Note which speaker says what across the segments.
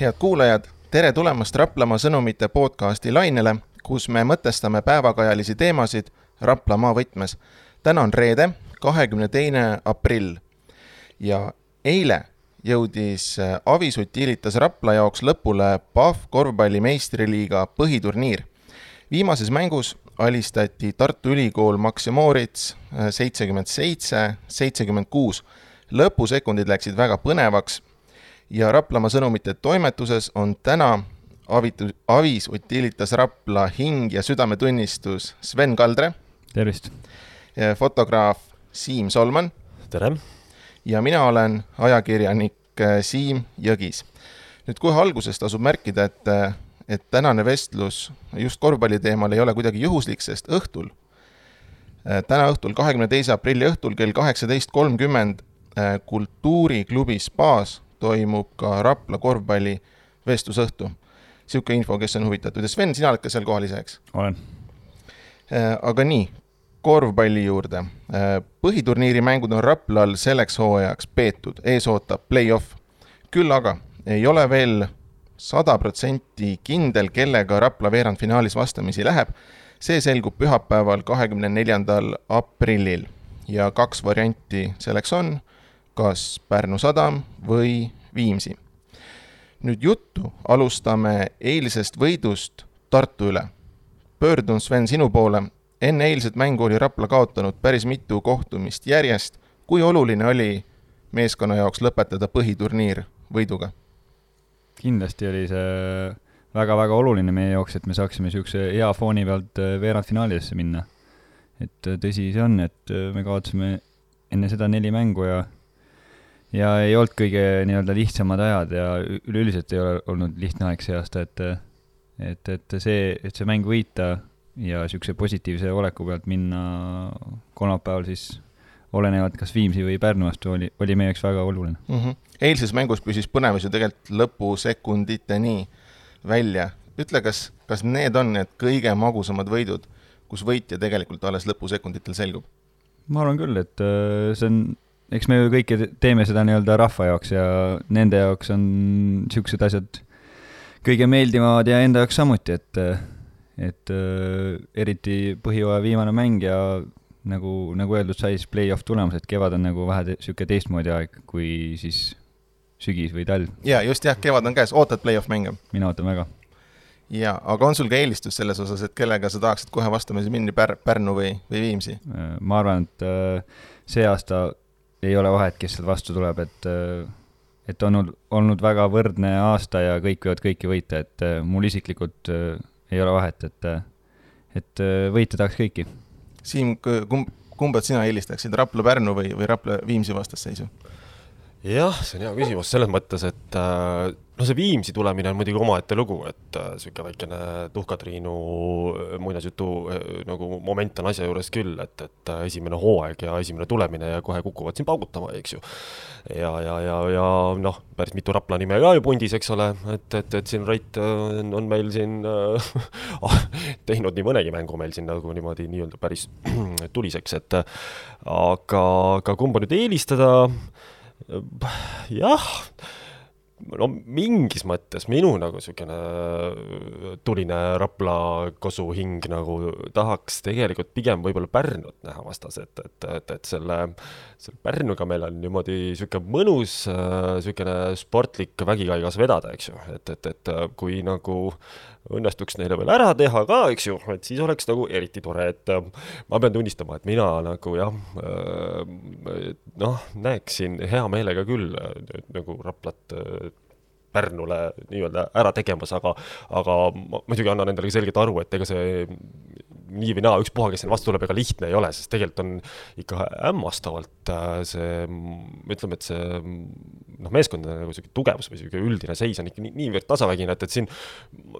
Speaker 1: head kuulajad, tere tulemast Raplamaa sõnumite podcasti lainele, kus me mõtestame päevakajalisi teemasid Raplamaa võtmes. täna on reede, kahekümne teine aprill ja eile jõudis Avis Utilitas Rapla jaoks lõpule PAF korvpalli meistriliiga põhiturniir. viimases mängus alistati Tartu Ülikool Maximorits seitsekümmend seitse, seitsekümmend kuus. lõpusekundid läksid väga põnevaks ja Raplamaa sõnumite toimetuses on täna avitu-, Avis Utilitas Rapla hing ja südametunnistus Sven Kaldre.
Speaker 2: tervist!
Speaker 1: fotograaf Siim Solman.
Speaker 3: tere!
Speaker 1: ja mina olen ajakirjanik äh, Siim Jõgis. nüüd kohe alguses tasub märkida, et, äh, et tänane vestlus just korvpalli teemal ei ole kuidagi juhuslik, sest õhtul, äh, täna õhtul, kahekümne teise aprilli õhtul kell kaheksateist kolmkümmend Kultuuriklubi spaas toimub ka Rapla korvpalli vestlusõhtu. niisugune info, kes on huvitatud ja Sven, sina oled ka seal kohal ise, eks?
Speaker 2: olen.
Speaker 1: aga nii, korvpalli juurde. põhiturniiri mängud on Raplal selleks hooajaks peetud, ees ootab play-off. küll aga ei ole veel sada protsenti kindel, kellega Rapla veerandfinaalis vastamisi läheb. see selgub pühapäeval, kahekümne neljandal aprillil ja kaks varianti selleks on kas Pärnu Sadam või Viimsi. nüüd juttu alustame eilsest võidust Tartu üle. pöördun, Sven, sinu poole. enne eilset mängu oli Rapla kaotanud päris mitu kohtumist järjest. kui oluline oli meeskonna jaoks lõpetada põhiturniir võiduga?
Speaker 2: kindlasti oli see väga-väga oluline meie jaoks, et me saaksime niisuguse hea fooni pealt veerandfinaalidesse minna. et tõsi see on, et me kaotasime enne seda neli mängu ja ja ei olnud kõige nii-öelda lihtsamad ajad ja üleüldiselt ei ole olnud lihtne aeg see aasta, et et, et see, et see mäng võita ja niisuguse positiivse oleku pealt minna kolmapäeval siis olenevalt kas Viimsi või Pärnu vastu oli, oli meie jaoks väga oluline
Speaker 1: mm. -hmm. eilses mängus püsis põnevus ju tegelikult lõpusekunditeni välja. ütle, kas, kas need on need kõige magusamad võidud, kus võitja tegelikult alles lõpusekunditel selgub?
Speaker 2: ma arvan küll, et see on eks me ju kõike teeme seda nii-öelda rahva jaoks ja nende jaoks on niisugused asjad kõige meeldivamad ja enda jaoks samuti, et, et äh, eriti põhjooaja viimane mäng ja nagu, nagu öeldud sai, siis play-off tulemus, et kevad on nagu vähe niisugune te teistmoodi aeg kui siis sügis või talv.
Speaker 1: jaa, just jah, kevad on käes, ootad play-off mänge?
Speaker 2: mina ootan väga.
Speaker 1: jaa, aga on sul ka eelistus selles osas, et kellega sa tahaksid kohe vastamisi minna, Pär-, Pärnu või, või Viimsi?
Speaker 2: Äh, ma arvan, et äh, see aasta ei ole vahet, kes sealt vastu tuleb, et et olnud, olnud väga võrdne aasta ja kõik võivad kõiki võita, et mul isiklikult ei ole vahet, et et võita tahaks kõiki.
Speaker 1: Siim, kumb, kumbat sina eelistaksid, Rapla-Pärnu või, või Rapla-Viimsi vastasseisu?
Speaker 3: Jah, see on hea küsimus selles mõttes, et äh, no see Viimsi tulemine on muidugi omaette lugu, et niisugune äh, väikene Tuhka-Triinu äh, muinasjutu nagu moment on asja juures küll, et, et esimene hooaeg ja esimene tulemine ja kohe kukuvad siin paugutama, eks ju. ja, ja, ja, ja noh, päris mitu Rapla nime ka ju pundis, eks ole, et, et, et siin Rait on, on meil siin äh, teinud nii mõnegi mängu meil siin nagu niimoodi nii-öelda päris tuliseks, et aga, aga kumba nüüd eelistada jah, no mingis mõttes minu nagu niisugune tuline Rapla kosuhing nagu tahaks tegelikult pigem võib-olla Pärnut näha vastas, et, et, et, et selle, selle Pärnuga meil on niimoodi niisugune mõnus niisugune sportlik vägikaigas vedada, eks ju, et, et, et kui nagu õnnestuks neile veel ära teha ka, eks ju, et siis oleks nagu eriti tore, et äh, ma pean tunnistama, et mina nagu jah, äh, noh, näeksin hea meelega küll äh, nagu Raplat Pärnule nii-öelda ära tegemas, aga aga ma muidugi annan endale ka selgelt aru, et ega see nii või naa, ükspuha, kes sinna vastu tuleb, ega lihtne ei ole, sest tegelikult on ikka hämmastavalt see, ütleme, et see noh, meeskondade nagu niisugune tugevus või niisugune üldine seis on ikka nii, niivõrd tasavägine, et, et siin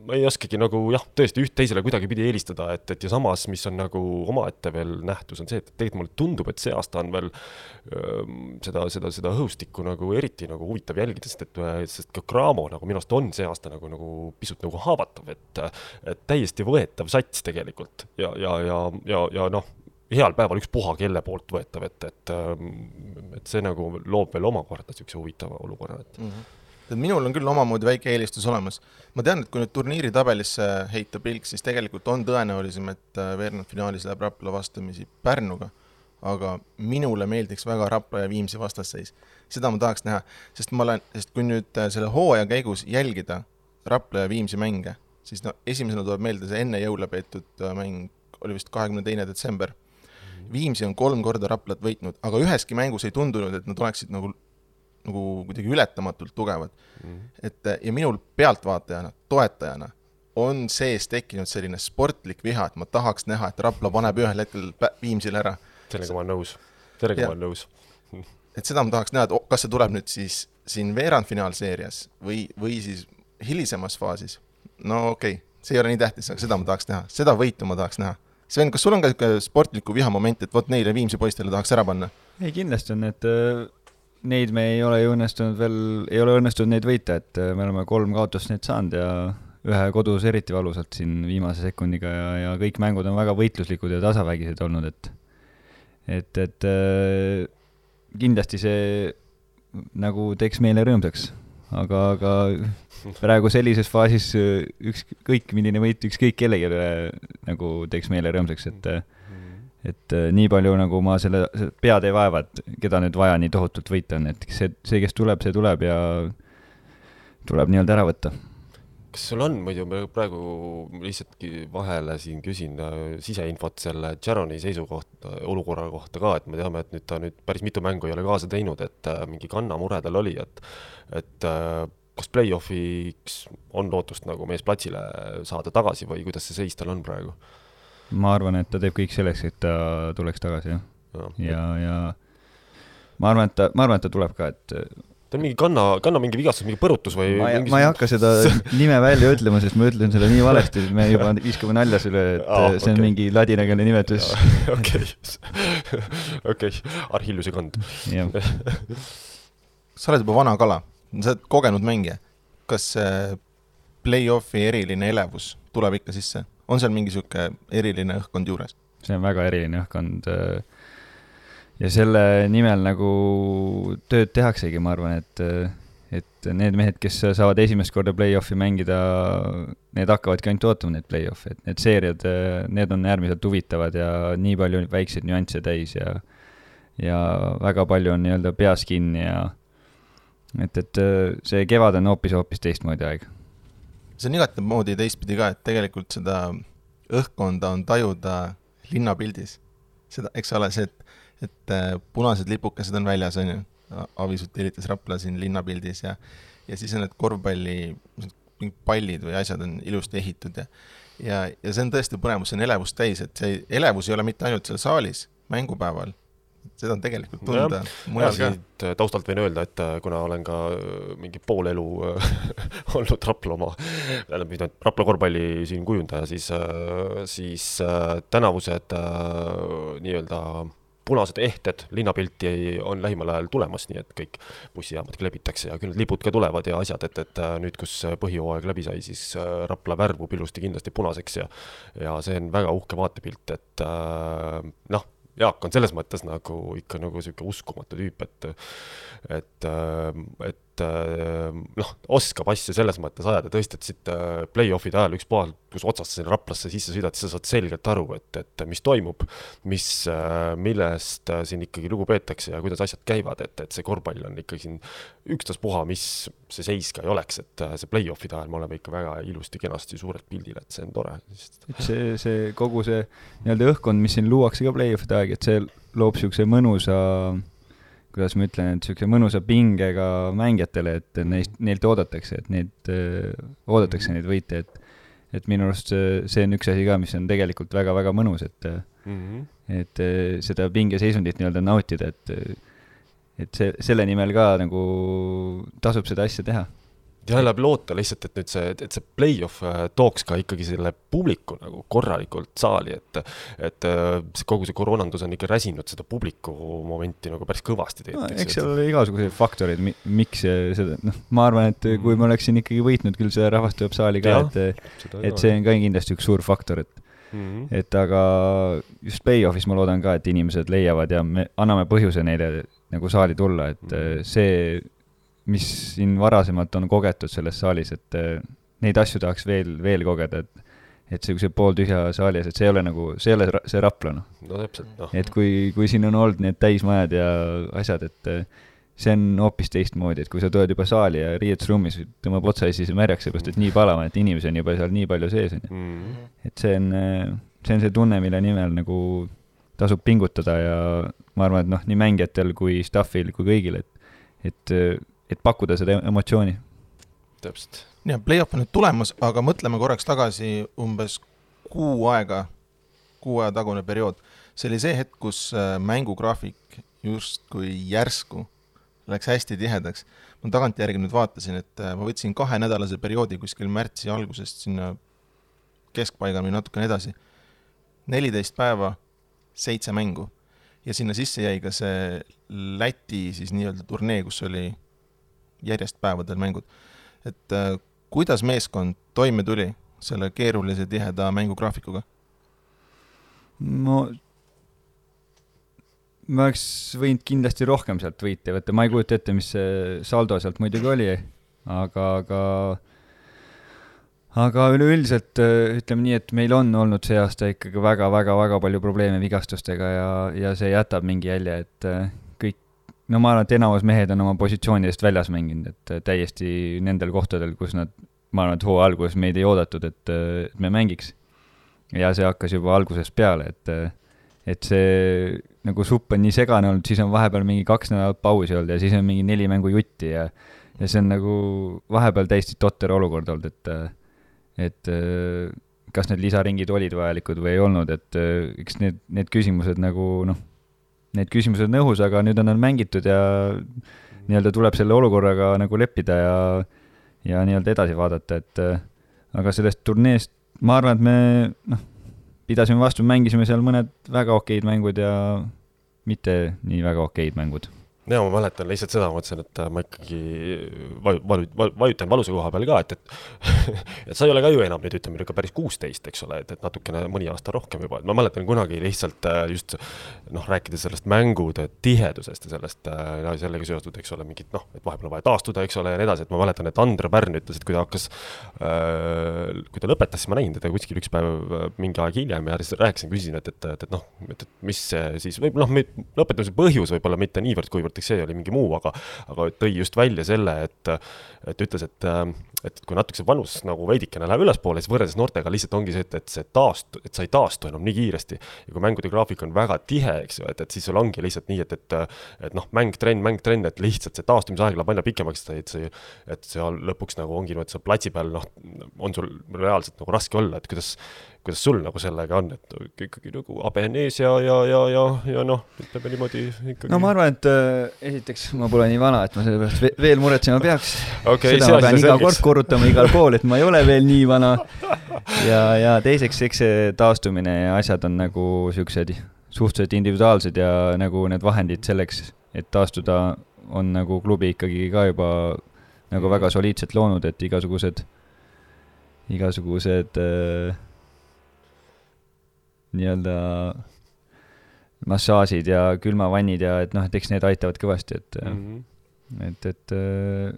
Speaker 3: ma ei oskagi nagu jah, tõesti üht teisele kuidagipidi eelistada, et, et ja samas, mis on nagu omaette veel nähtus, on see, et tegelikult mulle tundub, et see aasta on veel öö, seda, seda, seda õhustikku nagu eriti nagu huvitav jälgida, sest et, sest ka Cramo nagu minu arust on see aasta nagu, nagu pisut nagu haavatav, et et täiesti võetav sats tegelikult. Ja, ja, ja, ja, ja noh, heal päeval ükspuha kelle poolt võetav, et, et, ähm, et see nagu loob veel omakorda niisuguse huvitava olukorra, et mm. -hmm
Speaker 1: tead, minul on küll omamoodi väike eelistus olemas. ma tean, et kui nüüd turniiri tabelisse heita pilk, siis tegelikult on tõenäolisem, et äh, veerandfinaalis läheb Rapla vastamisi Pärnuga. aga minule meeldiks väga Rapla ja Viimsi vastasseis. seda ma tahaks näha, sest ma olen, sest kui nüüd äh, selle hooaja käigus jälgida Rapla ja Viimsi mänge, siis no esimesena tuleb meelde see enne jõule peetud äh, mäng, oli vist kahekümne teine detsember. Viimsi on kolm korda Raplat võitnud, aga üheski mängus ei tundunud, et nad oleksid nagu, nagu kuidagi ületamatult tugevad. et ja minul pealtvaatajana, toetajana on sees tekkinud selline sportlik viha, et ma tahaks näha, et Rapla paneb ühel hetkel Viimsile ära.
Speaker 3: sellega ma olen nõus, sellega
Speaker 1: Jah.
Speaker 3: ma olen nõus.
Speaker 1: et seda ma tahaks näha, et kas see tuleb nüüd siis siin veerandfinaalseerias või, või siis hilisemas faasis. no okei okay., see ei ole nii tähtis, aga seda ma tahaks näha, seda võitu ma tahaks näha. Sven, kas sul on ka niisugune sportliku viha moment, et vot neile Viimsi poistele tahaks ära panna?
Speaker 2: ei, kindlasti on need, neid me ei ole ju õnnestunud veel, ei ole õnnestunud neid võita, et äh, me oleme kolm kaotust neid saanud ja ühe kodus eriti valusalt siin viimase sekundiga ja, ja kõik mängud on väga võitluslikud ja tasavägised olnud, et et, et äh, kindlasti see nagu teeks meile rõõmsaks, aga, aga praegu sellises faasis äh, ükskõik milline võit ükskõik kellelegi nagu teeks meile rõõmsaks, et äh, et äh, nii palju nagu ma selle pead ei vaeva, et keda nüüd vaja nii tohutult võita on, et see, see, kes tuleb, see tuleb ja tuleb nii-öelda ära võtta.
Speaker 3: Kas sul on muidu, ma praegu lihtsaltki vahele siin küsin äh, siseinfot selle Jaroni seisukohta, olukorra kohta ka, et me teame, et nüüd ta nüüd päris mitu mängu ei ole kaasa teinud, et äh, mingi kannamure tal oli, et et äh, kas play-off'iks on lootust nagu mees platsile saada tagasi või kuidas see seis tal on praegu?
Speaker 2: ma arvan, et ta teeb kõik selleks, et ta tuleks tagasi, jah.
Speaker 3: ja,
Speaker 2: ja, ja ma arvan, et ta, ma arvan, et ta tuleb ka, et
Speaker 3: ta on mingi kanna, kanna mingi vigastus, mingi põrutus või
Speaker 2: ma ei,
Speaker 3: mingi...
Speaker 2: ma ei hakka seda nime välja ütlema, sest ma ütlen selle nii valesti, et me juba viskame nalja selle, et
Speaker 3: Aa,
Speaker 2: see on
Speaker 3: okei.
Speaker 2: mingi ladinakeelne nimetus.
Speaker 3: okei, okei, Arhilliuse kand.
Speaker 1: sa oled juba vana kala, sa oled kogenud mängija. kas see play-off'i eriline elevus tuleb ikka sisse? on seal mingi sihuke eriline õhkkond juures?
Speaker 2: see on väga eriline õhkkond. Ja selle nimel nagu tööd tehaksegi, ma arvan, et, et need mehed, kes saavad esimest korda play-off'i mängida, need hakkavadki ainult ootama neid play-off'e, et need seeriad, need on äärmiselt huvitavad ja nii palju väikseid nüansse täis ja ja väga palju on nii-öelda peas kinni ja et, et see kevad on hoopis-hoopis teistmoodi aeg.
Speaker 1: see on igatemoodi teistpidi ka, et tegelikult seda õhkkonda on tajuda linnapildis. seda, eks ole, see, et, et äh, punased lipukesed on väljas, on ju. Avisut eelitas Rapla siin linnapildis ja, ja siis on need korvpalli mingid pallid või asjad on ilusti ehitud ja ja, ja see on tõesti põnevus, see on elevust täis, et see elevus ei ole mitte ainult seal saalis, mängupäeval, seda on tegelikult tunda mujal ka.
Speaker 3: äh, taustalt võin öelda, et äh, kuna olen ka mingi pool elu olnud Rapla oma, tähendab, mitte ainult Rapla korvpalli siin kujundaja, siis, siis tänavused nii-öelda punased ehted linnapilti on lähimal ajal tulemas, nii et kõik bussijaamad kleebitakse ja küll need lipud ka tulevad ja asjad, et, et äh, nüüd, kus põhjooaeg läbi sai, siis äh, Rapla värvub ilusti kindlasti punaseks ja ja see on väga uhke vaatepilt, et äh, noh, Jaak on selles mõttes nagu ikka nagu sihuke uskumatu tüüp, et et, et noh, oskab asju selles mõttes ajada, tõesti, et siit äh, play-off'ide ajal ükspuha, kus otsast sa sinna Raplasse sisse sõidad, sa saad selgelt aru, et, et mis toimub, mis, millest äh, siin ikkagi lugu peetakse ja kuidas asjad käivad, et, et see korvpall on ikkagi siin ükstaspuha, mis see seis ka ei oleks, et äh, see play-off'ide ajal me oleme ikka väga ilusti-kenasti suurelt pildil, et see on tore,
Speaker 2: see, see kogu see nii-öelda õhkkond, mis siin luuakse ka play-off'ide aeg, et see loob niisuguse mõnusa, kuidas ma ütlen, et niisuguse mõnusa pingega mängijatele, et neist, neilt oodatakse, et neid, oodatakse neid võite, et et minu arust see, see on üks asi ka, mis on tegelikult väga-väga mõnus, et
Speaker 3: mm -hmm.
Speaker 2: et eh, seda pingeseisundit nii-öelda nautida, et et see, selle nimel ka nagu tasub seda asja teha.
Speaker 3: Ja läheb loota lihtsalt, et nüüd see, et see play-off äh, tooks ka ikkagi selle publiku nagu korralikult saali, et et äh, see kogu see koroonandus on ikka räsinud seda publiku momenti nagu päris kõvasti
Speaker 2: no,
Speaker 3: tegelikult.
Speaker 2: eks seal oli igasuguseid faktoreid, miks see- seda, noh, ma arvan, et kui ma oleksin ikkagi võitnud küll seda rahvast tuleb saali ka, et et see on ka kindlasti üks suur faktor, et
Speaker 3: mm. -hmm.
Speaker 2: et aga just play-off'is ma loodan ka, et inimesed leiavad ja me anname põhjuse neile nagu saali tulla, et
Speaker 3: Mhm.
Speaker 2: see mis siin varasemalt on kogetud selles saalis, et äh, neid asju tahaks veel, veel kogeda, et et niisuguse pooltühja saali ees, et see ei ole nagu, see ei ole see Rapla, noh.
Speaker 3: no täpselt, noh.
Speaker 2: et kui, kui siin on olnud need täismajad ja asjad, et äh, see on hoopis teistmoodi, et kui sa tuled juba saali ja riietusruumis tõmbab otsa ja siis märjaks, seepärast et nii palav, et inimesi on juba seal nii palju sees, on ju.
Speaker 3: Mm.
Speaker 2: et see on, see on see tunne, mille nimel nagu tasub pingutada ja ma arvan, et noh, nii mängijatel kui staff'il kui kõigil, et, et, et pakkuda seda emotsiooni.
Speaker 3: täpselt.
Speaker 1: ja play-off on nüüd tulemas, aga mõtleme korraks tagasi umbes kuu aega, kuu aja tagune periood. see oli see hetk, kus äh, mängugraafik justkui järsku läks hästi tihedaks. ma tagantjärgi nüüd vaatasin, et äh, ma võtsin kahenädalase perioodi kuskil märtsi algusest sinna keskpaigani või natukene edasi. neliteist päeva, seitse mängu ja sinna sisse jäi ka see Läti siis nii-öelda turnee, kus oli järjest päevadel mängud. et äh, kuidas meeskond toime tuli selle keerulise tiheda mängugraafikuga?
Speaker 2: no ma oleks võinud kindlasti rohkem sealt võita võtta, ma ei kujuta ette, mis see saldo sealt muidugi oli, aga, aga aga üleüldiselt ütleme nii, et meil on olnud see aasta ikkagi väga-väga-väga palju probleeme vigastustega ja, ja see jätab mingi jälje, et kõik, no ma arvan, et enamus mehed on oma positsioonidest väljas mänginud, et täiesti nendel kohtadel, kus nad, ma arvan, et hooaja alguses meid ei oodatud, et, et me mängiks. ja see hakkas juba algusest peale, et et see nagu supp on nii segane olnud, siis on vahepeal mingi kaks nädalat pausi olnud ja siis on mingi neli mängu jutti ja ja see on nagu vahepeal täiesti totter olukord olnud, et et kas need lisaringid olid vajalikud või ei olnud, et eks need, need küsimused nagu noh, need küsimused on õhus, aga nüüd on nad mängitud ja nii-öelda tuleb selle olukorraga nagu leppida ja ja nii-öelda edasi vaadata, et aga sellest turneest ma arvan, et me noh, pidasime vastu, mängisime seal mõned väga okeid mängud ja mitte nii väga okeid mängud
Speaker 3: ja ma mäletan lihtsalt seda, ma mõtlesin, et ma ikkagi vaju-, valu-, vajutan valusa koha peal ka, et, et et sa ei ole ka ju enam nüüd ütleme ikka päris kuusteist, eks ole, et, et natukene mõni aasta rohkem juba, et ma mäletan kunagi lihtsalt just noh, rääkides sellest mängude tihedusest ja sellest no, sellega seotud, eks ole, mingit noh, et vahepeal on vaja taastuda, eks ole, ja nii edasi, et ma mäletan, et Andre Pärn ütles, et kui ta hakkas äh,, kui ta lõpetas, siis ma nägin teda kuskil üks päev mingi aeg hiljem ja siis rääkisin, küsisin, et, et, et, et noh, et, et mis siis võib, noh, lõpetamise põhjus võib-olla mitte niivõrd, kuivõrd eks see oli mingi muu, aga, aga tõi just välja selle, et, et ütles, et, et kui natuke see vanus nagu veidikene läheb ülespoole, siis võrreldes noortega lihtsalt ongi see, et, et see taast-, et sa ei taastu enam nii kiiresti. ja kui mängude graafik on väga tihe, eks ju, et, et siis sul ongi lihtsalt nii, et, et, et noh, mäng, trenn, mäng, trenn, et lihtsalt see taastumisaeg läheb aina pikemaks, et see, et seal lõpuks nagu ongi niimoodi, sa platsi peal, noh, on sul reaalselt nagu raske olla, et kuidas kuidas sul nagu sellega on, et ikkagi nagu habe on ees ja, ja, ja, ja, ja noh, ütleme niimoodi ikkagi.
Speaker 2: no ma arvan, et äh, esiteks ma pole nii vana, et ma selle pärast ve veel muretsema peaks
Speaker 3: okay,.
Speaker 2: seda ma pean iga kord korrutama igal pool, et ma ei ole veel nii vana. ja, ja teiseks, eks see taastumine ja asjad on nagu siuksed suhteliselt individuaalsed ja nagu need vahendid selleks, et taastuda, on nagu klubi ikkagi ka juba nagu väga soliidselt loonud, et igasugused, igasugused äh, nii-öelda massaažid ja külmavannid ja et noh, et eks need aitavad kõvasti, et mm, -hmm. et, et äh,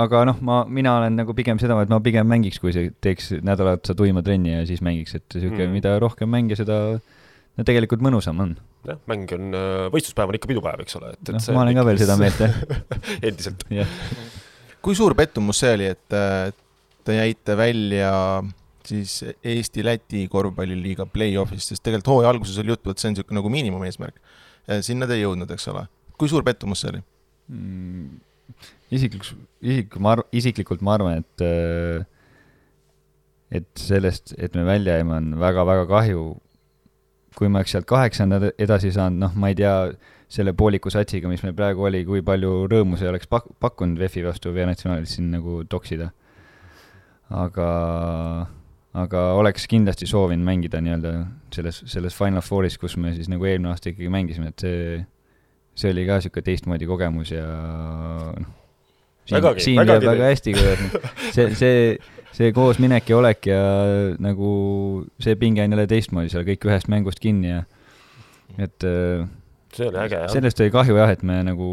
Speaker 2: aga noh, ma, mina olen nagu pigem seda, et ma pigem mängiks, kui see teeks nädal otsa tuima trenni ja siis mängiks, et sihuke mm, -hmm. mida rohkem mänge, seda no tegelikult mõnusam on.
Speaker 3: jah, mäng on, võistluspäev on ikka pidupäev, eks ole, et, et
Speaker 2: no, ma olen ka veel seda meelt, jah
Speaker 3: endiselt
Speaker 1: kui suur pettumus see oli, et te jäite välja siis Eesti-Läti korvpalliliiga play-off'ist, sest tegelikult hooaja alguses oli juttu, et see on niisugune nagu miinimumeesmärk. sinna te ei jõudnud, eks ole. kui suur pettumus see oli
Speaker 2: mm,? isiklikult, isik, ma arv-, isiklikult ma arvan, et et sellest, et me välja jäime, on väga-väga kahju. kui me oleks sealt kaheksanda edasi saanud, noh, ma ei tea, selle pooliku satsiga, mis meil praegu oli, kui palju rõõmu see oleks pak-, pakkunud VEF-i vastu V-natsionaalis siin nagu toksida. aga aga oleks kindlasti soovinud mängida nii-öelda selles, selles Final Fouris, kus me siis nagu eelmine aasta ikkagi mängisime, et see, see oli ka niisugune teistmoodi kogemus ja noh, siin, siin lööb väga hästi, kuidas see, see, see koosminek ja olek ja nagu see pinge on jälle teistmoodi seal kõik ühest mängust kinni ja et
Speaker 3: see oli äge, jah.
Speaker 2: sellest oli kahju jah, et me nagu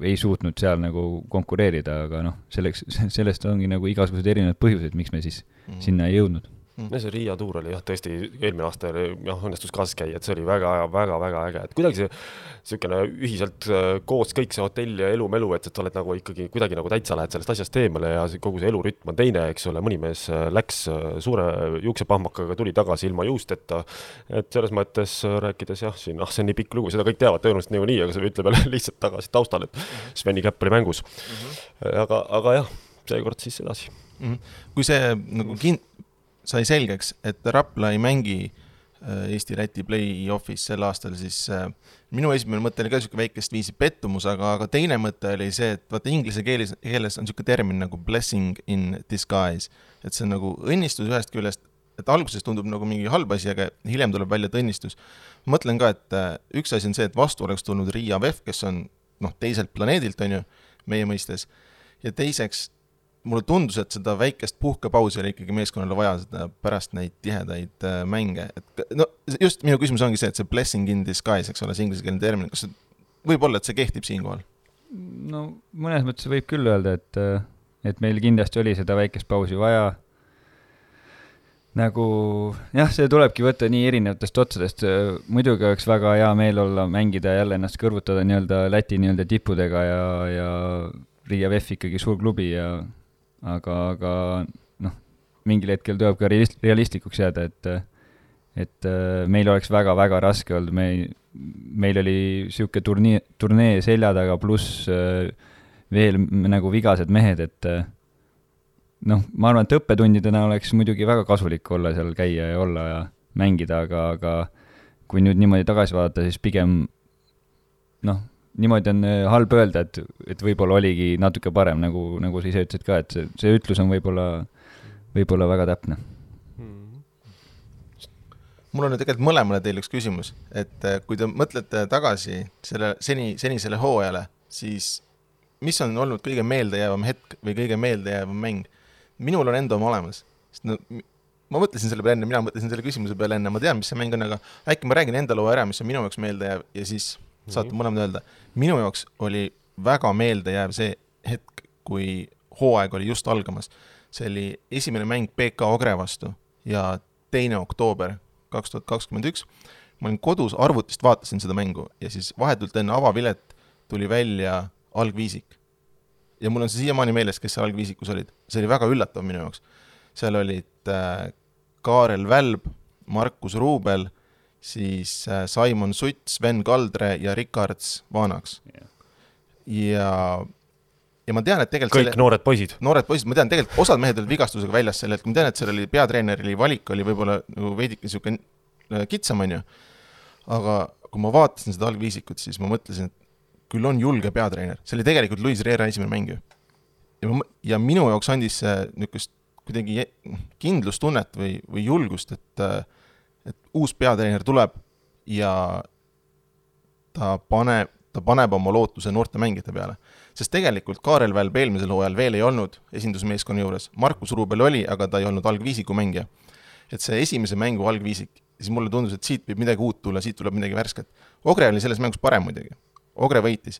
Speaker 2: ei suutnud seal nagu konkureerida, aga noh, selleks, sellest ongi nagu igasugused erinevad põhjused, miks me siis mm sinna ei jõudnud
Speaker 3: no see Riia tuur oli jah, tõesti eelmine aasta oli jah, õnnestus kaasas käia, et see oli väga, väga, väga äge, et kuidagi see niisugune ühiselt äh, koos kõik see hotell ja elu-melu, et, et sa oled nagu ikkagi kuidagi nagu täitsa lähed sellest asjast eemale ja see, kogu see elurütm on teine, eks ole, mõni mees äh, läks suure juuksepahmakaga, tuli tagasi ilma juusteta. et selles mõttes rääkides jah, siin, ah, see on nii pikk lugu, seda kõik teavad tõenäoliselt niikuinii, aga see ütleb jälle lihtsalt tagasi taustal, et Sveni käpp oli mängus mm. -hmm. aga, aga jah, seekord siis edasi
Speaker 1: mm. -hmm. kui see nagu kin-, sai selgeks, et Rapla ei mängi äh, Eesti-Läti play-off'is sel aastal, siis äh, minu esimene mõte oli ka niisugune väikest viisi pettumus, aga, aga teine mõte oli see, et vaata inglise keeles, keeles on niisugune termin nagu blessing in disguise. et see on nagu õnnistus ühest küljest, et alguses tundub nagu mingi halb asi, aga hiljem tuleb välja, et õnnistus. mõtlen ka, et äh, üks asi on see, et vastu oleks tulnud Riia Vef, kes on noh, teiselt planeedilt, on ju, meie mõistes, ja teiseks mulle tundus, et seda väikest puhkepausi oli ikkagi meeskonnale vaja, seda pärast neid tihedaid äh, mänge, et no just minu küsimus ongi see, et see blessing in disguise, eks ole, see inglisekeelne termin, kas see, võib-olla, et see kehtib siinkohal?
Speaker 2: no mõnes mõttes võib küll öelda, et, äh, et meil kindlasti oli seda väikest pausi vaja. nagu jah, see tulebki võtta nii erinevatest otsadest, muidugi oleks väga hea meel olla, mängida jälle ennast kõrvutada nii-öelda Läti nii-öelda tippudega ja, ja Riia VEF ikkagi suur klubi ja aga, aga noh, mingil hetkel tuleb ka realist-, realistlikuks jääda, et et äh, meil oleks väga-väga raske olnud, me ei, meil oli niisugune turnii, turnee selja taga, pluss äh, veel nagu vigased mehed, et äh, noh, ma arvan, et õppetundidena oleks muidugi väga kasulik olla seal, käia ja olla ja mängida, aga, aga kui nüüd niimoodi tagasi vaadata, siis pigem noh, niimoodi on äh, halb öelda, et, et võib-olla oligi natuke parem, nagu, nagu sa ise ütlesid ka, et see, see ütlus on võib-olla, võib-olla väga täpne hmm.
Speaker 1: mul on tegelikult mõlemale teile üks küsimus, et äh, kui te mõtlete tagasi selle seni, senisele hooajale, siis mis on olnud kõige meeldejäävam hetk või kõige meeldejäävam mäng? minul on enda oma olemas, sest no ma mõtlesin selle peale enne, mina mõtlesin selle küsimuse peale enne, ma tean, mis see mäng on, aga äkki ma räägin enda loo ära, mis on minu jaoks meeldejääv ja siis saate mõlemad öelda. minu jaoks oli väga meeldejääv see hetk, kui hooaeg oli just algamas. see oli esimene mäng BK Ogre vastu ja teine oktoober kaks tuhat kakskümmend üks. ma olin kodus, arvutist vaatasin seda mängu ja siis vahetult enne avapilet tuli välja algviisik. ja mul on see siiamaani meeles, kes seal algviisikus olid. see oli väga üllatav minu jaoks. seal olid äh, Kaarel Välb, Markus Ruubel siis äh, Simon Sutt, Sven Kaldre ja Rikards Vanaks yeah.. ja, ja ma tean, et tegelikult
Speaker 3: kõik selle, noored poisid.
Speaker 1: noored poisid, ma tean, tegelikult osad mehed olid vigastusega väljas sel hetkel, ma tean, et seal oli peatreeneri valik oli võib-olla nagu veidike niisugune äh, kitsam, on ju. aga kui ma vaatasin seda algviisikut, siis ma mõtlesin, et küll on julge peatreener, see oli tegelikult Luis Riera esimene mäng ju. ja ma, ja minu jaoks andis see niisugust kuidagi kindlustunnet või, või julgust, et äh, et uus peatreener tuleb ja ta paneb, ta paneb oma lootuse noorte mängijate peale. sest tegelikult Kaarel Välb eelmisel hooajal veel ei olnud esindusmeeskonna juures, Markus Ruubel oli, aga ta ei olnud algviisiku mängija. et see esimese mängu algviisik, siis mulle tundus, et siit võib midagi uut tulla, siit tuleb midagi värsket. Ogre oli selles mängus parem muidugi, Ogre võitis,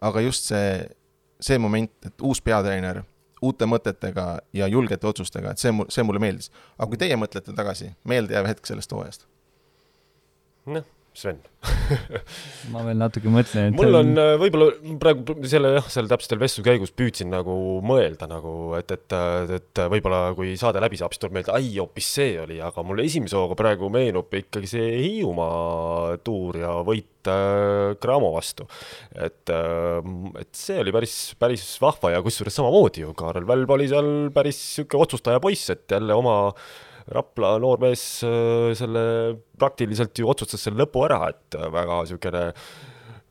Speaker 1: aga just see, see moment, et uus peatreener uute mõtetega ja julgete otsustega, et see mul, see mulle meeldis. aga kui teie mõtlete tagasi, meeldejääv hetk sellest hooajast?
Speaker 3: noh, Sven
Speaker 2: ma veel natuke mõtlen,
Speaker 3: et mul on äh, võib-olla praegu selle jah, selle täpselt vestluse käigus püüdsin nagu mõelda nagu, et, et, et võib-olla kui saade läbi saab, siis tuleb meelde, ai, hoopis see oli, aga mulle esimese hooga praegu meenub ikkagi see Hiiumaa tuur ja võit äh, Cramo vastu. et, äh, et see oli päris, päris vahva ja kusjuures samamoodi ju, Kaarel Välb oli seal päris sihuke otsustaja poiss, et jälle oma Rapla noormees äh, selle praktiliselt ju otsustas selle lõpu ära, et äh, väga niisugune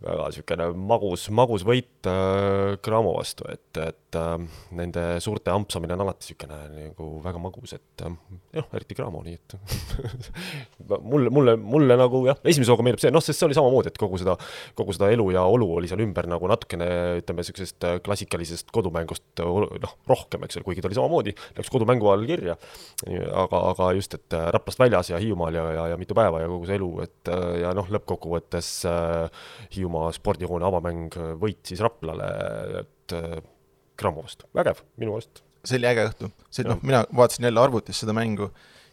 Speaker 3: väga niisugune magus, magus võit äh, Cramo vastu, et, et et äh, nende suurte ampsamine on alati niisugune nagu väga magus, et äh, jah, eriti Cramo, nii et mulle, mulle, mulle nagu jah, esimese hooga meeldib see, noh, sest see oli samamoodi, et kogu seda, kogu seda elu ja olu oli seal ümber nagu natukene, ütleme, niisugusest klassikalisest kodumängust noh, rohkem, eks ole, kuigi ta oli samamoodi, läks kodumängu all kirja, aga, aga just, et Raplast väljas ja Hiiumaal ja, ja, ja mitu päeva ja kogu see elu, et ja noh, lõppkokkuvõttes äh, Hiiumaa spordihoone avamäng võitis Raplale, et Cramo vastu, vägev minu meelest.
Speaker 1: see oli äge õhtu, see noh, mina vaatasin jälle arvutis seda mängu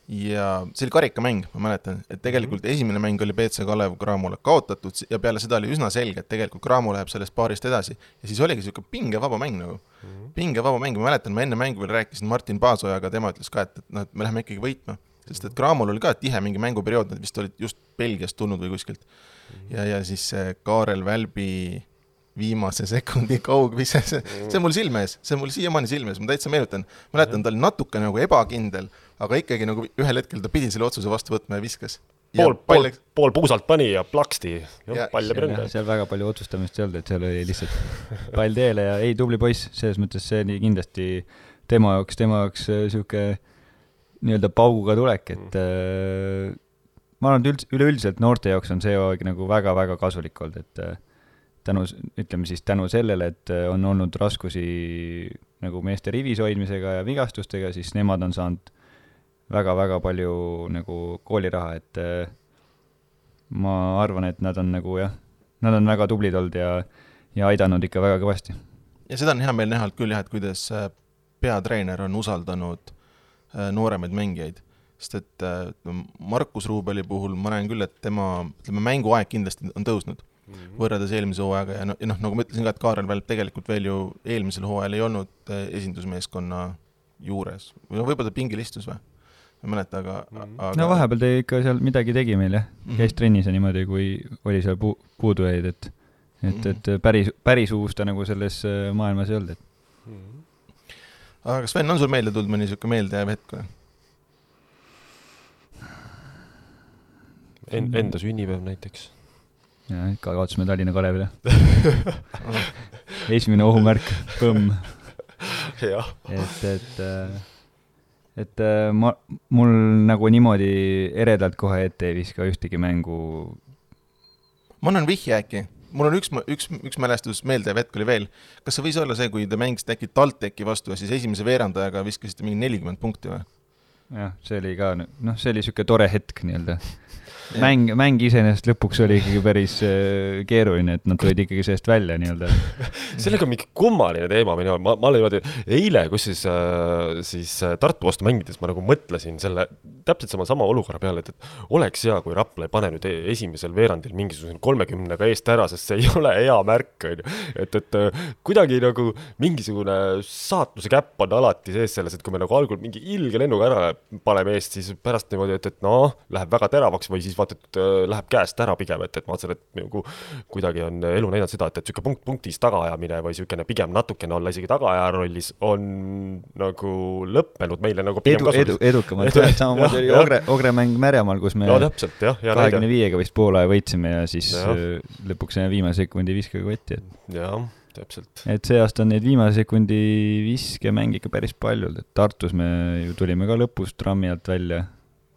Speaker 1: ja see oli karikamäng, ma mäletan, et tegelikult mm -hmm. esimene mäng oli BC Kalev Cramole kaotatud ja peale seda oli üsna selge, et tegelikult Cramo läheb sellest paarist edasi. ja siis oligi niisugune pingevaba mäng nagu mm -hmm., pingevaba mäng, ma mäletan, ma enne mängu veel rääkisin Martin Paasojaga, tema ütles ka, et, et noh, et me läheme ikkagi võitma. sest et Cramol oli ka tihe mingi mänguperiood, nad vist olid just Belgiast tulnud või kuskilt. -hmm. ja, ja siis Kaarel Välbi viimase sekundi kaugvise, see, see on mul silme ees, see on mul siiamaani silme ees, ma täitsa meenutan. mäletan, ta oli natuke nagu ebakindel, aga ikkagi nagu ühel hetkel ta pidi selle otsuse vastu võtma ja viskas.
Speaker 3: pool, pool, pool puusalt pani ja plaksti, pall läbi ründe.
Speaker 2: seal väga palju otsustamist ei olnud, et seal oli lihtsalt pall teele ja ei, tubli poiss, selles mõttes see oli kindlasti tema jaoks, tema jaoks niisugune nii-öelda pauguga tulek, et mm. äh, ma arvan, et üldse, üleüldiselt noorte jaoks on see aeg nagu väga-väga kasulik olnud, et äh, tänu, ütleme siis tänu sellele, et on olnud raskusi nagu meeste rivis hoidmisega ja vigastustega, siis nemad on saanud väga-väga palju nagu kooliraha, et äh, ma arvan, et nad on nagu jah, nad on väga tublid olnud ja, ja aidanud ikka väga kõvasti.
Speaker 1: ja seda on hea meel näha küll jah, et kuidas äh, peatreener on usaldanud äh, nooremaid mängijaid, sest et Markus Ruubeli puhul ma näen küll, et tema, ütleme, mänguaeg kindlasti on tõusnud mm -hmm. võrreldes eelmise hooajaga ja noh, ja noh, nagu ma ütlesin ka, et Kaarel Välp tegelikult veel ju eelmisel hooajal ei olnud esindusmeeskonna juures või no võib-olla ta pingil istus või? ma ei mäleta, aga,
Speaker 2: mhm. aga no vahepeal ta ikka seal midagi tegi meil jah mm, -hmm. käis trennis ja niimoodi, kui oli seal pu-, puudujaid, et et mm, -hmm. et päris, päris uus ta nagu selles äh, maailmas ei olnud, et mm. -hmm.
Speaker 1: aga Sven, on sul meelde tulnud mõni niisugune meeldejääv hetk või?
Speaker 3: En-, enda sünnipäev näiteks.
Speaker 2: Jaa, ikka kaotasime Tallinna Kalevile esimene ohumärk, põmm. et, et äh, et äh, ma, mul nagu niimoodi eredalt kohe ette ei viska ühtegi mängu.
Speaker 1: ma annan vihje äkki, mul on üks, üks, üks mälestus meeldejääv hetk oli veel. kas see võis olla see, kui te mängisite äkki TalTechi vastu ja siis esimese veerandajaga viskasite mingi nelikümmend punkti või?
Speaker 2: Jah, see oli ka, noh, see oli niisugune tore hetk nii-öelda. Mäng, mäng iseenesest lõpuks oli ikkagi päris äh, keeruline, et nad tulid ikkagi sellest välja nii-öelda.
Speaker 3: Sellega on mingi kummaline teema minu, ma, ma olin niimoodi, eile, kus siis äh,, siis äh, Tartu vastu mängides ma nagu mõtlesin selle, täpselt sama, sama olukorra peale, et, et oleks hea, kui Rapla ei pane nüüd e-, esimesel veerandil mingisuguse kolmekümnega eest ära, sest see ei ole hea märk, on ju. et, et kuidagi nagu mingisugune saatuse käpp on alati sees selles, et kui me nagu algul mingi ilge lennuga ära paneme eest, siis pärast niimoodi, et, et noh, läheb väga teravaks või siis vaata, et äh, läheb käest ära pigem, et, et ma vaatasin, et nagu kuidagi on elu näidanud seda, et, et niisugune punkt punktis tagaajamine või niisugune pigem natukene olla isegi tagaaja rollis on nagu lõppenud meile nagu
Speaker 2: edu, edu, edukamalt. Jah, samamoodi oli Ogre, Ogre mäng Märjamaal, kus me kahekümne viiega vist poole võitsime ja siis ja. Äh, lõpuks jäime viimase sekundi viskega kotti,
Speaker 3: et jah, täpselt.
Speaker 2: et see aasta on neid viimase sekundi viskemänge ikka päris palju olnud, et Tartus me ju tulime ka lõpus trammi alt välja,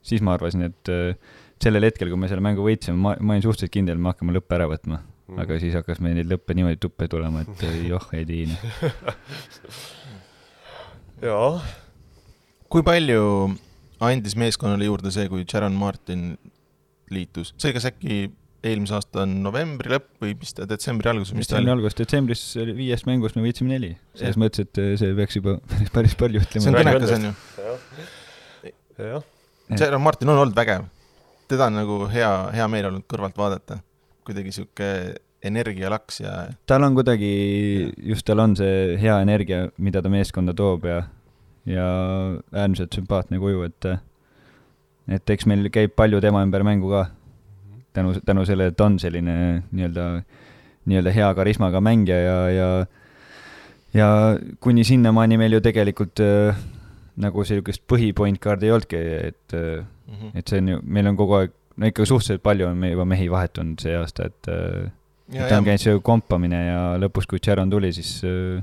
Speaker 2: siis ma arvasin, et äh, sellel hetkel, kui me selle mängu võitsime, ma, ma olin suhteliselt kindel, et me hakkame lõppe ära võtma mm.. aga siis hakkas meil neid lõppe niimoodi tuppe tulema, et joh, ei tiini.
Speaker 3: jaa.
Speaker 1: kui palju andis meeskonnale juurde see, kui Sharon Martin liitus, see kas äkki eelmise aasta novembri lõpp või mis ta, detsembri algus, mis
Speaker 2: ta oli? algus, detsembris viiest mängust me võitsime neli. selles mõttes, et see peaks juba päris palju ütlema.
Speaker 1: see on kõnekas, on ju? jah. Sharon Martin on olnud vägev teda on nagu hea, hea meel olnud kõrvalt vaadata. kuidagi sihuke energialaks ja.
Speaker 2: tal on kuidagi, just tal on see hea energia, mida ta meeskonda toob ja, ja äärmiselt sümpaatne kuju, et, et eks meil käib palju tema ümber mängu ka. Tänu, tänu sellele, et ta on selline nii-öelda, nii-öelda hea karismaga mängija ja, ja ja kuni sinnamaani meil ju tegelikult äh, nagu sellist põhipoint guard'i ei olnudki, et mm, -hmm. et see on ju, meil on kogu aeg, no ikka suhteliselt palju on me juba mehi vahetunud see aasta, et äh, ja, et on käinud see kompamine ja lõpus, kui Sharon tuli, siis, äh,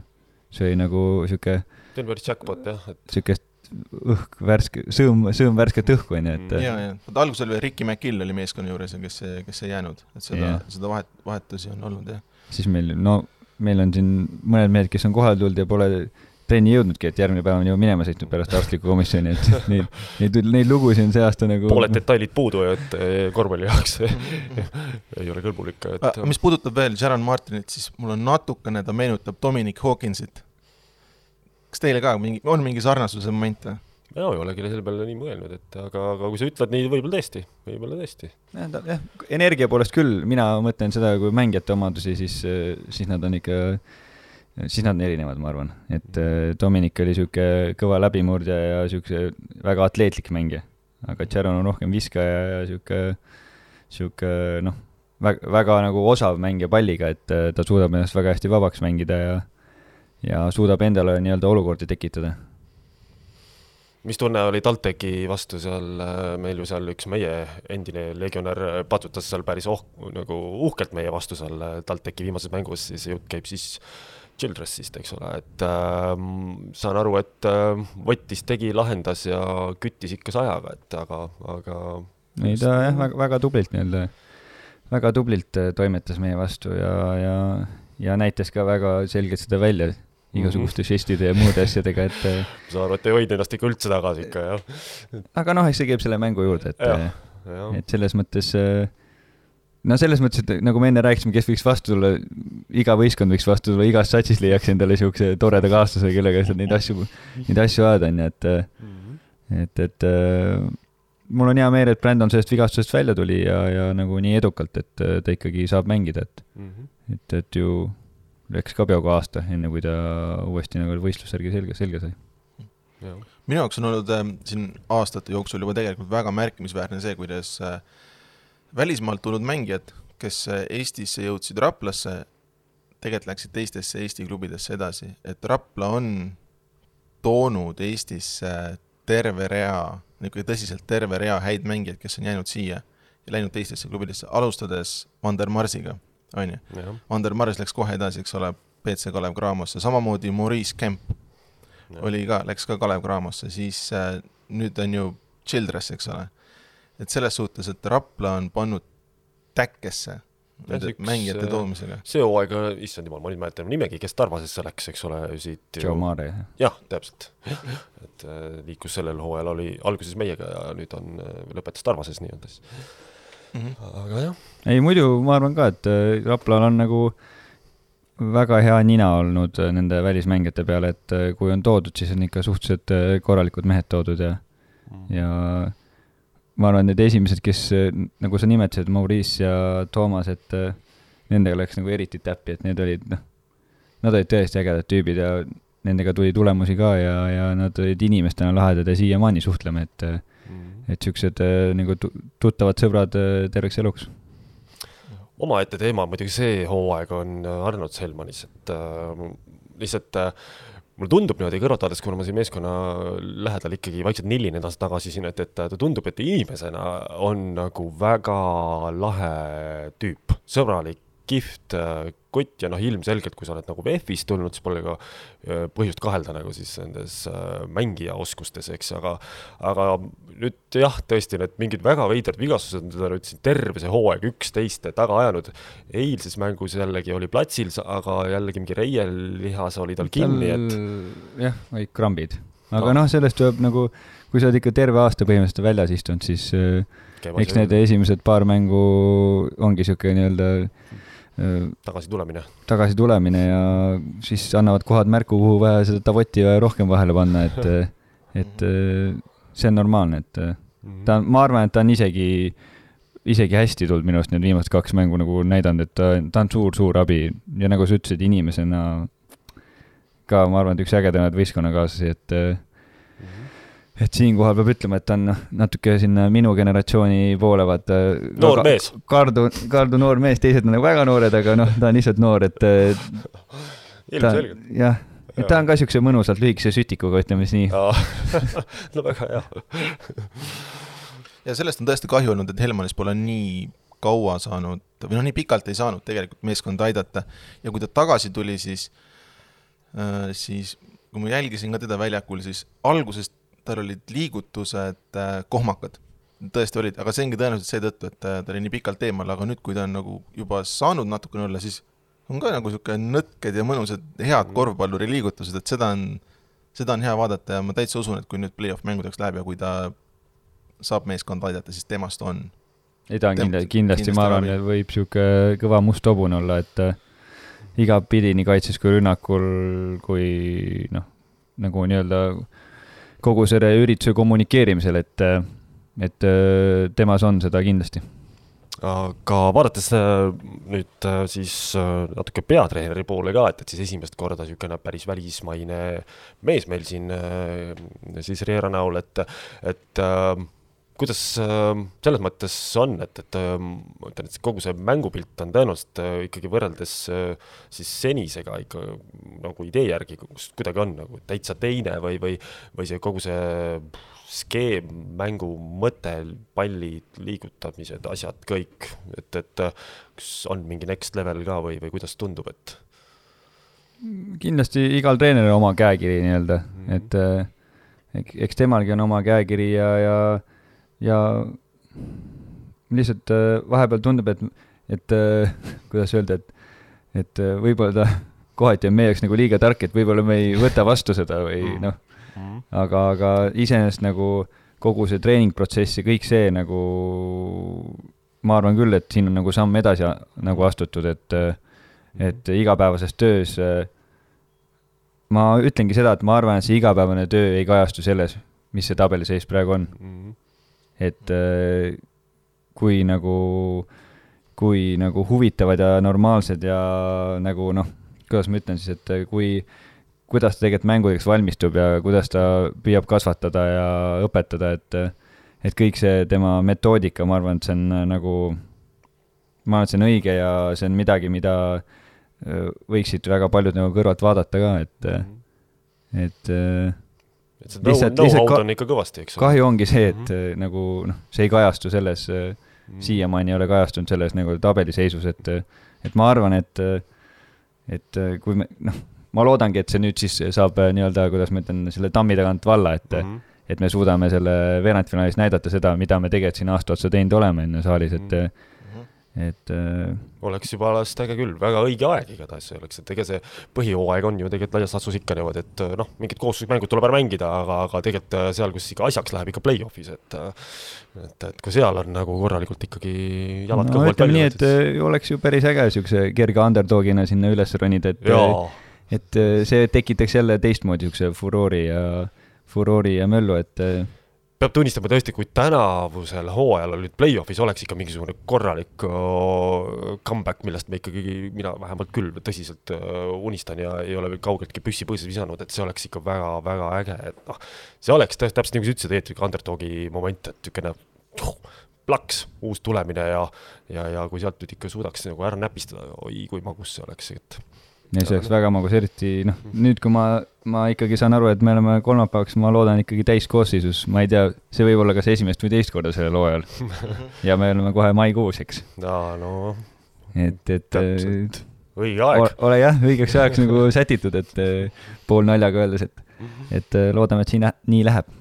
Speaker 2: see oli nagu sihuke,
Speaker 3: Denveri jackpot jah, et
Speaker 2: sihukest õhk, värske, sõõm, sõõm värsket õhku onju, et
Speaker 1: ja, ja, vot alguses oli Ricky McGill oli meeskonna juures kes, kes ei jäänud, et seda
Speaker 2: Jah.,
Speaker 1: seda vahet, vahetusi on olnud jah.
Speaker 2: siis meil, no meil on siin mõned mehed, kes on kohale tulnud ja pole trenni jõudnudki, et järgmine päev on ju minema sõitnud pärast arstlikku komisjoni, et neid, neid, neid lugusid on see aasta nagu
Speaker 3: pooled detailid puudu, et eh, korvpalli jaoks ei ole kõlbulik, et
Speaker 1: Ah, mis puudutab veel Sharon Martinit, siis mul on natukene, ta meenutab Dominic Hawkinsit. Kas teile ka mingi, on mingi sarnasuse momente?
Speaker 3: mina ei olegi selle peale nii mõelnud, et aga, aga kui sa ütled nii, võib-olla tõesti, võib-olla tõesti.
Speaker 2: jah, jah, energia poolest küll, mina mõtlen seda, kui mängijate omadusi, siis, siis nad on ikka, siis nad on erinevad, ma arvan, et äh, Dominic oli sihuke kõva läbimurdja ja siukse väga atleetlik mängija, aga Sharon on rohkem viskaja ja sihuke, sihuke noh, väga, väga nagu osav mängija palliga, et äh, ta suudab ennast väga hästi vabaks mängida ja ja suudab endale nii-öelda olukordi tekitada.
Speaker 3: Mis tunne oli TalTechi vastu seal, meil ju seal üks meie endine legionär patsutas seal päris oh-, nagu uhkelt meie vastu seal äh, TalTechi viimases mängus, siis jutt käib siis Childressist, eks ole, et äh, saan aru, et äh, võttis, tegi, lahendas ja küttis ikka sajaga, et aga, aga
Speaker 2: ei, ta jah, väga, väga tublilt nii-öelda, väga tublilt äh, toimetas meie vastu ja, ja, ja näitas ka väga selgelt seda välja igasuguste žestide ja muude asjadega, et äh,
Speaker 3: ma saan aru, et ei hoidnud ennast ikka üldse tagasi ikka jah,
Speaker 2: aga noh, eks see käib selle mängu juurde, et äh, et selles mõttes, no selles mõttes, et nagu me enne rääkisime, kes võiks vastu tulla, iga võistkond võiks vastu tulla, igas satsis leiaks endale siukse toreda kaaslase, kellega lihtsalt neid asju, neid asju ajada, onju, et äh, et, et äh, mul on hea meel, et Brandon sellest vigastusest välja tuli ja, ja nagu nii edukalt, et äh, ta ikkagi saab mängida, et, et, et ju läks ka peaaegu aasta, enne kui ta uuesti nagu võistlussärgi selge, selge sai.
Speaker 1: minu jaoks on olnud äh, siin aastate jooksul juba tegelikult väga märkimisväärne see, kuidas äh, välismaalt tulnud mängijad, kes äh, Eestisse jõudsid Raplasse, tegelikult läksid teistesse Eesti klubidesse edasi, et Rapla on toonud Eestisse terve rea, niisugune tõsiselt terve rea häid mängijaid, kes on jäänud siia ja läinud teistesse klubidesse, alustades Vander Marsiga, on ju.
Speaker 3: jah,
Speaker 1: Vander Mars läks kohe edasi, eks ole, BC Kalev Cramosse, samamoodi Maurice Kemp oli ka, läks ka Kalev Cramosse, siis äh, nüüd on ju Childress, eks ole. et selles suhtes, et Rapla on pannud täkkesse nende mängijate
Speaker 3: äh,
Speaker 1: toomisega.
Speaker 3: see hooaeg, issand jumal, ma nüüd mäletan nimegi, kes Tarvasesse läks, eks ole, siit
Speaker 2: Joe Mare,
Speaker 3: jah, täpselt. et äh, liikus sellel hooajal, oli alguses meiega ja nüüd on, lõpetas Tarvases nii-öelda siis.
Speaker 1: Mhm.
Speaker 3: aga jah,
Speaker 2: ei muidu ma arvan ka, et äh, Raplal on nagu väga hea nina olnud äh, nende välismängijate peale, et äh, kui on toodud, siis on ikka suhteliselt korralikud mehed toodud ja, ja ma arvan, need esimesed, kes nagu sa nimetasid, Maurice ja Toomas, et nendega läks nagu eriti täppi, et need olid noh, nad olid tõesti ägedad tüübid ja nendega tuli tulemusi ka ja, ja nad olid inimestena lahedad ja siiamaani suhtleme, et äh, et siuksed äh, nagu tu- tuttavad sõbrad äh, terveks eluks.
Speaker 3: omaette teema muidugi see hooaeg on äh, Arnold Selmanis, et äh, lihtsalt äh, mulle tundub niimoodi kõrvalt vaadates, kuna ma siin meeskonna lähedal ikkagi vaikselt nillin edasi tagasi siin, et, et ta tundub, et inimesena on nagu väga lahe tüüp, sõbralik, kihvt äh, kutt ja noh, ilmselgelt, kui sa oled nagu VEF-ist tulnud, siis pole ka äh, põhjust kahelda nagu siis nendes äh, mängija oskustes, eks, aga aga nüüd jah, tõesti need mingid väga veidrad vigastused, mida nüüd siin terve see hooaeg üksteist taga ajanud, eilses mängus jällegi oli platsil, aga jällegi mingi reielihas oli tal kinni, et
Speaker 2: jah, olid krambid. aga
Speaker 3: No.
Speaker 2: noh, sellest tuleb nagu, kui sa oled ikka terve aasta põhimõtteliselt väljas istunud, siis äh,
Speaker 3: käima
Speaker 2: eks need esimesed paar mängu ongi sihuke nii-öelda äh,
Speaker 3: tagasi tulemine.
Speaker 2: tagasi tulemine ja siis annavad kohad märku, kuhu vaja seda tavotti rohkem vahele panna, et, et äh, see on normaalne, et äh, ta on, ma arvan, et ta on isegi, isegi hästi tulnud minu arust need viimased kaks mängu nagu näidanud, et ta, ta on suur-suur abi ja nagu sa ütlesid, inimesena ka ma arvan, et üks ägedamaid võistkonnakaaslasi, et äh, et siinkohal peab ütlema, et ta on noh, natuke sinna minu generatsiooni poole vaata.
Speaker 3: noor mees.
Speaker 2: Kardu, Kardu noor mees, teised on nagu väga noored, aga noh, ta on lihtsalt noor, et äh, ta
Speaker 3: ilmselgelt.
Speaker 2: jah, et ta on ka siukse mõnusalt lühikese sütikuga, ütleme siis nii.
Speaker 3: no väga hea.
Speaker 1: ja sellest on tõesti kahju olnud, et Helmanis pole nii kaua saanud või noh, nii pikalt ei saanud tegelikult meeskonda aidata ja kui ta tagasi tuli, siis äh, siis kui ma jälgisin ka teda väljakul, siis alguses tal olid liigutused äh, kohmakad, tõesti olid, aga see ongi tõenäoliselt seetõttu, et ta oli nii pikalt eemal, aga nüüd, kui ta on nagu juba saanud natukene olla, siis on ka nagu niisugune nõtked ja mõnusad head
Speaker 3: Mhm.
Speaker 1: korvpalluri liigutused, et seda on, seda on hea vaadata ja ma täitsa usun, et kui nüüd play-off mängudeks läheb ja kui ta saab meeskonda aidata, siis temast on.
Speaker 2: ei ta on
Speaker 1: Tem-
Speaker 2: kindlasti, kindlasti ma arvan, võib sihuke kõva must hobune olla, et äh, igatpidi nii kaitses kui rünnakul, kui noh, nagu nii-öelda kogu selle ürituse kommunikeerimisel, et, et äh, temas on seda kindlasti.
Speaker 3: aga vaadates äh, nüüd äh, siis natuke peatreeneri poole ka, et, et siis esimest korda niisugune päris välismaine mees meil siin siis Riera näol, et, et kuidas äh, selles mõttes on, et, et äh, ma ütlen, et kogu see mängupilt on tõenäoliselt äh, ikkagi võrreldes äh, siis senisega ikka nagu idee järgi kus kuidagi on nagu täitsa teine või, või, või see kogu see skeem, mängu mõte, pallid, liigutamised, asjad, kõik, et, et äh, kas on mingi next level ka või, või kuidas tundub, et
Speaker 2: kindlasti igal treeneril oma käekiri nii-öelda mm. -hmm. et eks temalgi on oma käekiri ja, ja, ja lihtsalt äh, vahepeal tundub, et, et äh, kuidas öelda, et, et äh, võib-olla ta kohati on meie jaoks nagu liiga tark, et võib-olla me ei võta vastu seda või
Speaker 3: Mhm.
Speaker 2: noh, aga, aga iseenesest nagu kogu see treeningprotsess ja kõik see nagu, ma arvan küll, et siin on nagu samm edasi nagu astutud, et, et igapäevases töös ma ütlengi seda, et ma arvan, et see igapäevane töö ei kajastu selles, mis see tabeliseis praegu on,
Speaker 3: Mhm.
Speaker 2: Et äh, kui nagu, kui nagu huvitavad ja normaalsed ja nagu noh, kuidas ma ütlen siis, et kui, kuidas ta tegelikult mängudeks valmistub ja kuidas ta püüab kasvatada ja õpetada, et, et kõik see tema metoodika, ma arvan, et see on äh, nagu, ma arvan, et see on õige ja see on midagi, mida äh, võiksid väga paljud nagu kõrvalt vaadata ka, et, et äh,
Speaker 3: et see
Speaker 2: lihtsalt-
Speaker 3: know-how'd
Speaker 2: lihtsalt ka-
Speaker 3: on ikka kõvasti, eks ole.
Speaker 2: kahju ongi see, et
Speaker 3: Mhm.
Speaker 2: äh, nagu noh, see ei kajastu selles äh,
Speaker 3: Mhm.
Speaker 2: siiamaani ei ole kajastunud selles nagu tabeliseisus, et, et ma arvan, et, et kui me, noh, ma loodangi, et see nüüd siis saab äh, nii-öelda, kuidas ma ütlen, selle tammi tagant valla, et mm. -hmm. et me suudame selle veerandfinaalis näidata seda, mida me tegelikult siin aasta otsa teinud oleme enne saalis, et mm, -hmm. Et äh,
Speaker 3: oleks juba alles äge küll, väga õige aeg igatahes see oleks, et ega see põhihooaeg on ju tegelikult laias laastus ikka niimoodi, et noh, mingid kooslusmängud tuleb ära mängida, aga, aga tegelikult äh, seal, kus ikka asjaks läheb ikka play-off'is, et et, et kui seal on nagu korralikult ikkagi jalad
Speaker 2: no ütleme nii, et äh, oleks ju päris äge niisuguse kerge underdogina sinna üles ronida, et
Speaker 3: jaa,
Speaker 2: et äh, see tekitaks jälle teistmoodi niisuguse furoori ja, furoori ja möllu, et äh,
Speaker 3: peab tunnistama tõesti, kui tänavusel hooajal olid play-off'is, oleks ikka mingisugune korralik comeback, millest me ikkagi, mina vähemalt küll tõsiselt unistan ja ei ole veel kaugeltki püssi põõsa visanud, et see oleks ikka väga-väga äge, et noh, see oleks täpselt nagu sa ütlesid, Eetrik, underdogi moment, et niisugune plaks, uus tulemine ja, ja, ja kui sealt nüüd ikka suudaks nagu ära näpistada, oi kui magus see oleks, et
Speaker 2: ja see oleks väga magus, eriti noh, nüüd kui ma, ma ikkagi saan aru, et me oleme kolmapäevaks, ma loodan ikkagi täiskoosseisus, ma ei tea, see võib olla kas esimest või teist korda sellel hooajal. ja me oleme kohe maikuus, eks.
Speaker 3: jaa, no
Speaker 2: et, et
Speaker 3: täpselt, õige aeg.
Speaker 2: ole jah, õigeks ajaks nagu sätitud, et eh, poolnaljaga öeldes, et, et eh, loodame, et siin nii läheb.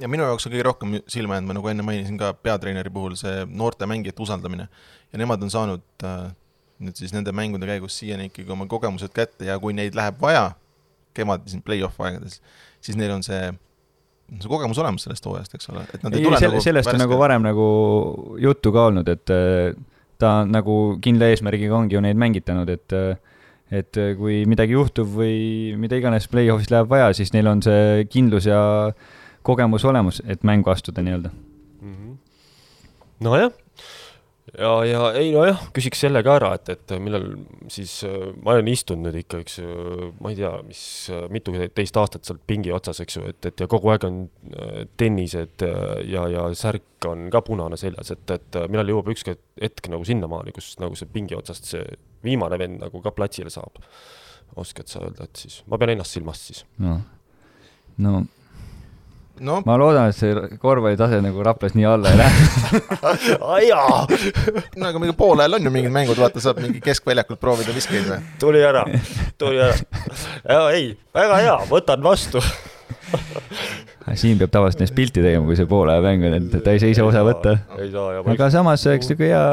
Speaker 1: ja minu jaoks on kõige rohkem silma jäänud, ma nagu enne mainisin ka peatreeneri puhul, see noorte mängijate usaldamine. ja nemad on saanud äh, nüüd siis nende mängude käigus siiani ikkagi oma kogemused kätte ja kui neid läheb vaja, kevadel siin play-off aegades, siis neil on see, see kogemus olemas sellest hooajast, eks ole, et nad ei,
Speaker 2: ei,
Speaker 1: tule
Speaker 2: selle, sellest on nagu varem nagu juttu ka olnud, et eh, ta nagu kindla eesmärgiga ongi ju neid mängitanud, et eh, et eh, kui midagi juhtub või mida iganes play-off'is läheb vaja, siis neil on see kindlus ja kogemus olemas, et mängu astuda nii-öelda.
Speaker 3: nojah, ja, ja ei nojah, küsiks selle ka ära, et, et millal siis äh, ma olen istunud nüüd ikka, eks ju, ma ei tea, mis äh, mituteist aastat seal pingi otsas, eks ju, et, et ja kogu aeg on äh, tennised äh, ja, ja särk on ka punane seljas, et, et äh, millal jõuab ükskord hetk nagu sinnamaani, kus nagu see pingi otsast see viimane vend nagu ka platsile saab. oskad sa öelda, et siis, ma pean ennast silmas siis.
Speaker 2: no, no
Speaker 1: no
Speaker 2: ma loodan, et see korvpalli tase nagu Raplas nii alla ei lähe.
Speaker 3: jaa,
Speaker 1: no aga mingi poole ajal on ju mingid mängud, vaata, saab mingi keskväljakult proovida viskeid või?
Speaker 3: tuli ära, tuli ära. jaa, ei, väga hea, võtan vastu.
Speaker 2: Siim peab tavaliselt neist pilti tegema, kui see poole aja mäng on, et ta ei saa ise osa võtta.
Speaker 3: ei saa ja
Speaker 2: aga samas see oleks niisugune hea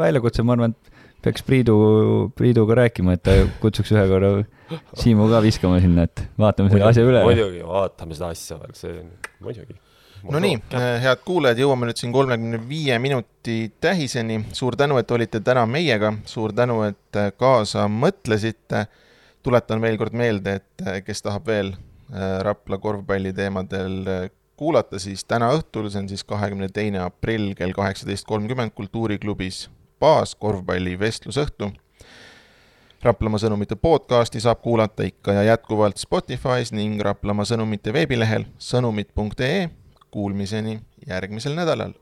Speaker 2: väljakutse, ma arvan, et peaks Priidu, Priiduga rääkima, et ta kutsuks ühe korra Siimu ka viskama sinna, et vaatame selle asja üle.
Speaker 3: muidugi, vaatame seda asja veel, see on muidugi.
Speaker 1: no nii, head kuulajad, jõuame nüüd siin kolmekümne viie minuti tähiseni. suur tänu, et olite täna meiega, suur tänu, et kaasa mõtlesite. tuletan veel kord meelde, et kes tahab veel äh, Rapla korvpalli teemadel kuulata, siis täna õhtul, see on siis kahekümne teine aprill kell kaheksateist kolmkümmend Kultuuriklubis baas korvpalli vestlusõhtu. Raplamaa sõnumite podcasti saab kuulata ikka ja jätkuvalt Spotify's ning Raplamaa sõnumite veebilehel sõnumid.ee Kuulmiseni järgmisel nädalal